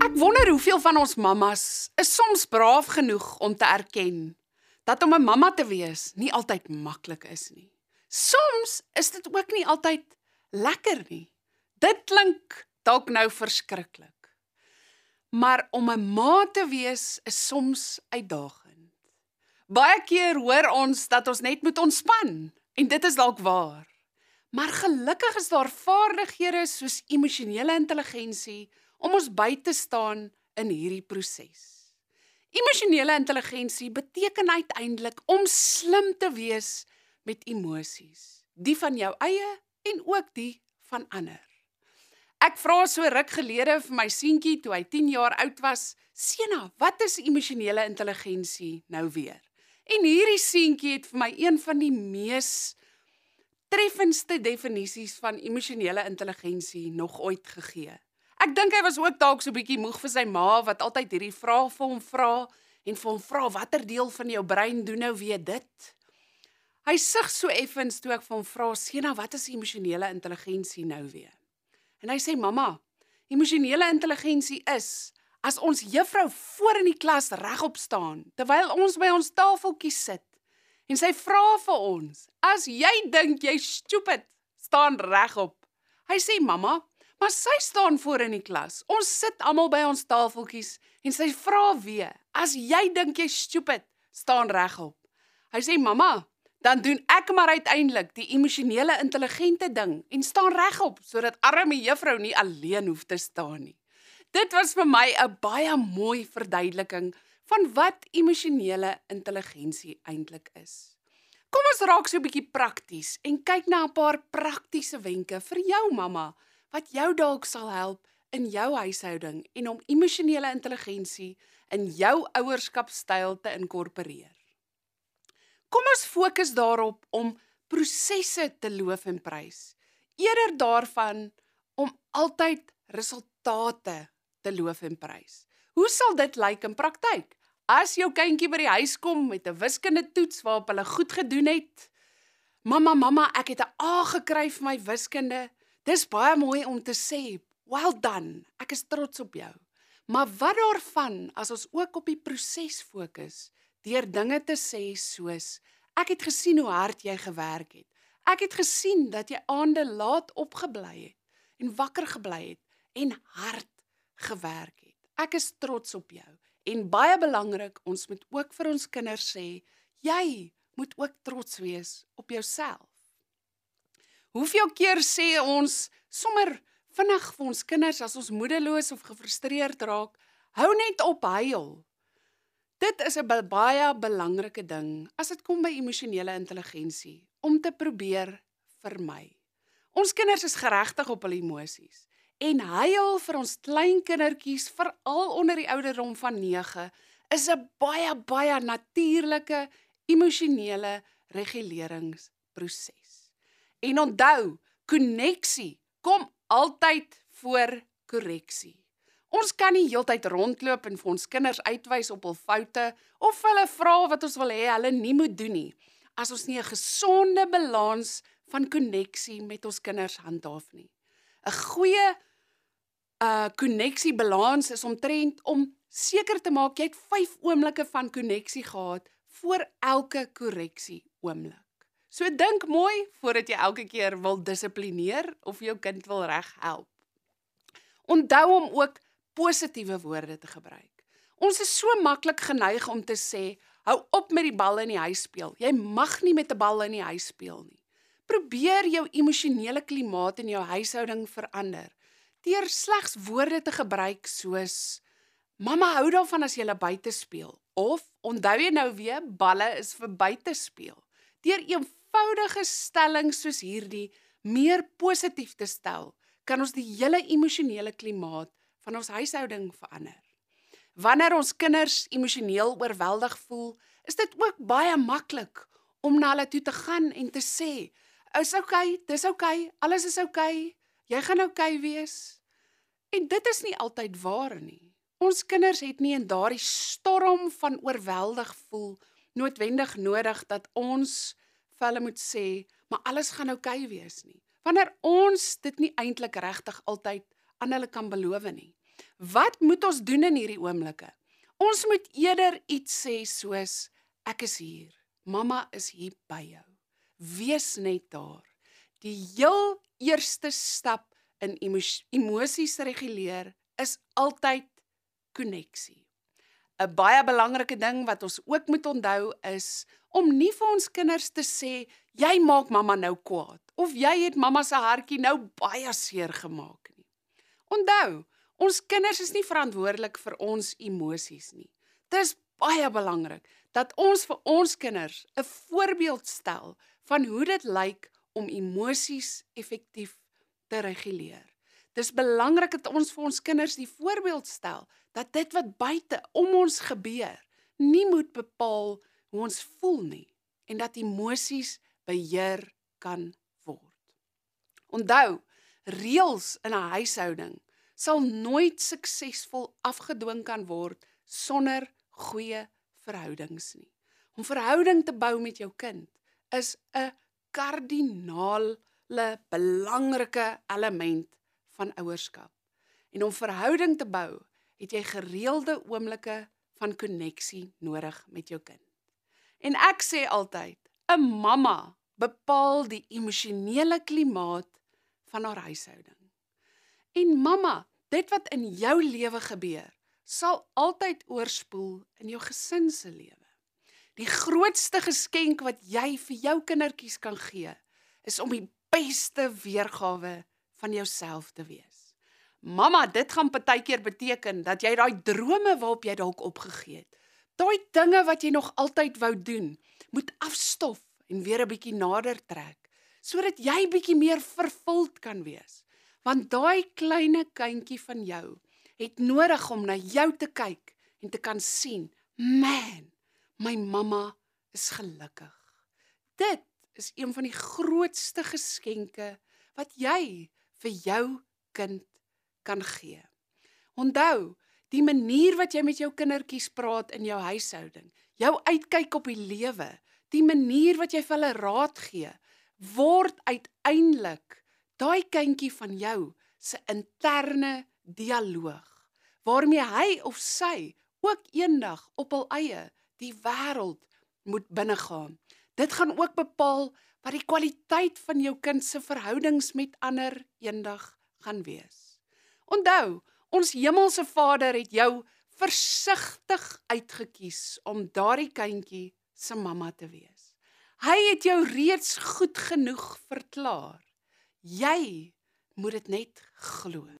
Ek wonder hoeveel van ons mammas is soms braaf genoeg om te erken dat om 'n mamma te wees nie altyd maklik is nie. Soms is dit ook nie altyd lekker nie. Dit klink dalk nou verskriklik. Maar om 'n ma te wees is soms uitdagend. Baie keer hoor ons dat ons net moet ontspan en dit is dalk waar. Maar gelukkig is daar vaardighede soos emosionele intelligensie om ons by te staan in hierdie proses. Emosionele intelligensie beteken uiteindelik om slim te wees met emosies, die van jou eie en ook die van ander. Ek vra so ruk gelede vir my seentjie toe hy 10 jaar oud was, "Sena, wat is emosionele intelligensie nou weer?" En hierdie seentjie het vir my een van die mees treffendste definisies van emosionele intelligensie nog ooit gegee. Ek dink hy was ook dalk so bietjie moeg vir sy ma wat altyd hierdie vrae vir hom vra en vir hom vra watter deel van jou brein doen nou weer dit. Hy sug so effens toe ek vir hom vra Sena wat is emosionele intelligensie nou weer? En hy sê mamma, emosionele intelligensie is as ons juffrou voor in die klas regop staan terwyl ons by ons tafeltjie sit en sy vra vir ons, as jy dink jy stupid, staan regop. Hy sê mamma, Maar sy staan voor in die klas. Ons sit almal by ons tafeltjies en sy vra weer: "As jy dink jy stupid, staan regop." Hy sê: "Mamma, dan doen ek maar uiteindelik die emosionele intelligente ding en staan regop sodat arme juffrou nie alleen hoef te staan nie." Dit was vir my 'n baie mooi verduideliking van wat emosionele intelligensie eintlik is. Kom ons raak so 'n bietjie prakties en kyk na 'n paar praktiese wenke vir jou mamma wat jou dalk sal help in jou huishouding en om emosionele intelligensie in jou ouerskapstyl te inkorporeer. Kom ons fokus daarop om prosesse te loof en prys, eerder daarvan om altyd resultate te loof en prys. Hoe sal dit lyk in praktyk? As jou kindjie by die huis kom met 'n wiskundetoets waarop hulle goed gedoen het, mamma, mamma, ek het 'n A gekry vir my wiskunde. Dis baie mooi om te sê, "Well done. Ek is trots op jou." Maar wat daarvan as ons ook op die proses fokus deur dinge te sê soos, "Ek het gesien hoe hard jy gewerk het. Ek het gesien dat jy aande laat opgebly het en wakker gebly het en hard gewerk het. Ek is trots op jou." En baie belangrik, ons moet ook vir ons kinders sê, "Jy moet ook trots wees op jouself." Hoeveel keer sê ons sommer vinnig vir ons kinders as ons moedeloos of gefrustreerd raak, hou net op huil. Dit is 'n baie belangrike ding as dit kom by emosionele intelligensie om te probeer vermy. Ons kinders is geregtig op hul emosies en huil vir ons klein kindertjies veral onder die ouderdom van 9 is 'n baie baie natuurlike emosionele reguleringsproses. En onthou, koneksie kom altyd voor korreksie. Ons kan nie heeltyd rondloop en vir ons kinders uitwys op hul foute of hulle vra wat ons wil hê hulle nie moet doen nie as ons nie 'n gesonde balans van koneksie met ons kinders handhaaf nie. 'n Goeie uh koneksie balans is omtrent om seker te maak jy het 5 oomblikke van koneksie gehad voor elke korreksie oomblik. So dink mooi voordat jy elke keer wil dissiplineer of jou kind wil reghelp. Onthou om ook positiewe woorde te gebruik. Ons is so maklik geneig om te sê, hou op met die bal in die huis speel. Jy mag nie met 'n bal in die huis speel nie. Probeer jou emosionele klimaat in jou huishouding verander deur slegs woorde te gebruik soos Mamma hou daarvan as jy buite speel of onthou jy nou weer balle is vir buite speel. Deur eenvoudige stellings soos hierdie meer positief te stel, kan ons die hele emosionele klimaat van ons huishouding verander. Wanneer ons kinders emosioneel oorweldig voel, is dit ook baie maklik om na hulle toe te gaan en te sê, "Is oukei, okay, dis oukei, okay, alles is oukei, okay, jy gaan oukei wees." En dit is nie altyd waar nie. Ons kinders het nie in daardie storm van oorweldig voel noodwendig nodig dat ons vir hulle moet sê, maar alles gaan oukei okay wees nie. Wanneer ons dit nie eintlik regtig altyd aan hulle kan beloof nie. Wat moet ons doen in hierdie oomblikke? Ons moet eerder iets sê soos ek is hier. Mamma is hier by jou. Wees net daar. Die heel eerste stap in emosies reguleer is altyd koneksie. 'n Baie belangrike ding wat ons ook moet onthou is om nie vir ons kinders te sê jy maak mamma nou kwaad of jy het mamma se hartjie nou baie seer gemaak nie. Onthou, ons kinders is nie verantwoordelik vir ons emosies nie. Dis baie belangrik dat ons vir ons kinders 'n voorbeeld stel van hoe dit lyk om emosies effektief te reguleer. Dis belangrik dat ons vir ons kinders die voorbeeld stel dat dit wat buite om ons gebeur nie moet bepaal hoe ons voel nie en dat emosies beheer kan word. Onthou, reëls in 'n huishouding sal nooit suksesvol afgedwing kan word sonder goeie verhoudings nie. Om verhouding te bou met jou kind is 'n kardinale belangrike element van ouerskap. En om verhouding te bou, het jy gereelde oomblikke van koneksie nodig met jou kind. En ek sê altyd, 'n mamma bepaal die emosionele klimaat van haar huishouding. En mamma, dit wat in jou lewe gebeur, sal altyd oorspoel in jou gesin se lewe. Die grootste geskenk wat jy vir jou kindertjies kan gee, is om die beste weergawe van jouself te wees. Mamma, dit gaan partykeer beteken dat jy daai drome waarop jy dalk opgegee het, daai dinge wat jy nog altyd wou doen, moet afstof en weer 'n bietjie nader trek sodat jy bietjie meer vervuld kan wees. Want daai kleine kindjie van jou het nodig om na jou te kyk en te kan sien, "Man, my mamma is gelukkig." Dit is een van die grootste geskenke wat jy vir jou kind kan gee. Onthou, die manier wat jy met jou kindertjies praat in jou huishouding, jou uitkyk op die lewe, die manier wat jy vir hulle raad gee, word uiteindelik daai kindjie van jou se interne dialoog waarmee hy of sy ook eendag op hul eie die wêreld moet binnegaan. Dit gaan ook bepaal wat die kwaliteit van jou kind se verhoudings met ander eendag gaan wees. Onthou, ons hemelse Vader het jou versigtig uitgekies om daardie kindjie se mamma te wees. Hy het jou reeds goed genoeg verklaar. Jy moet dit net glo.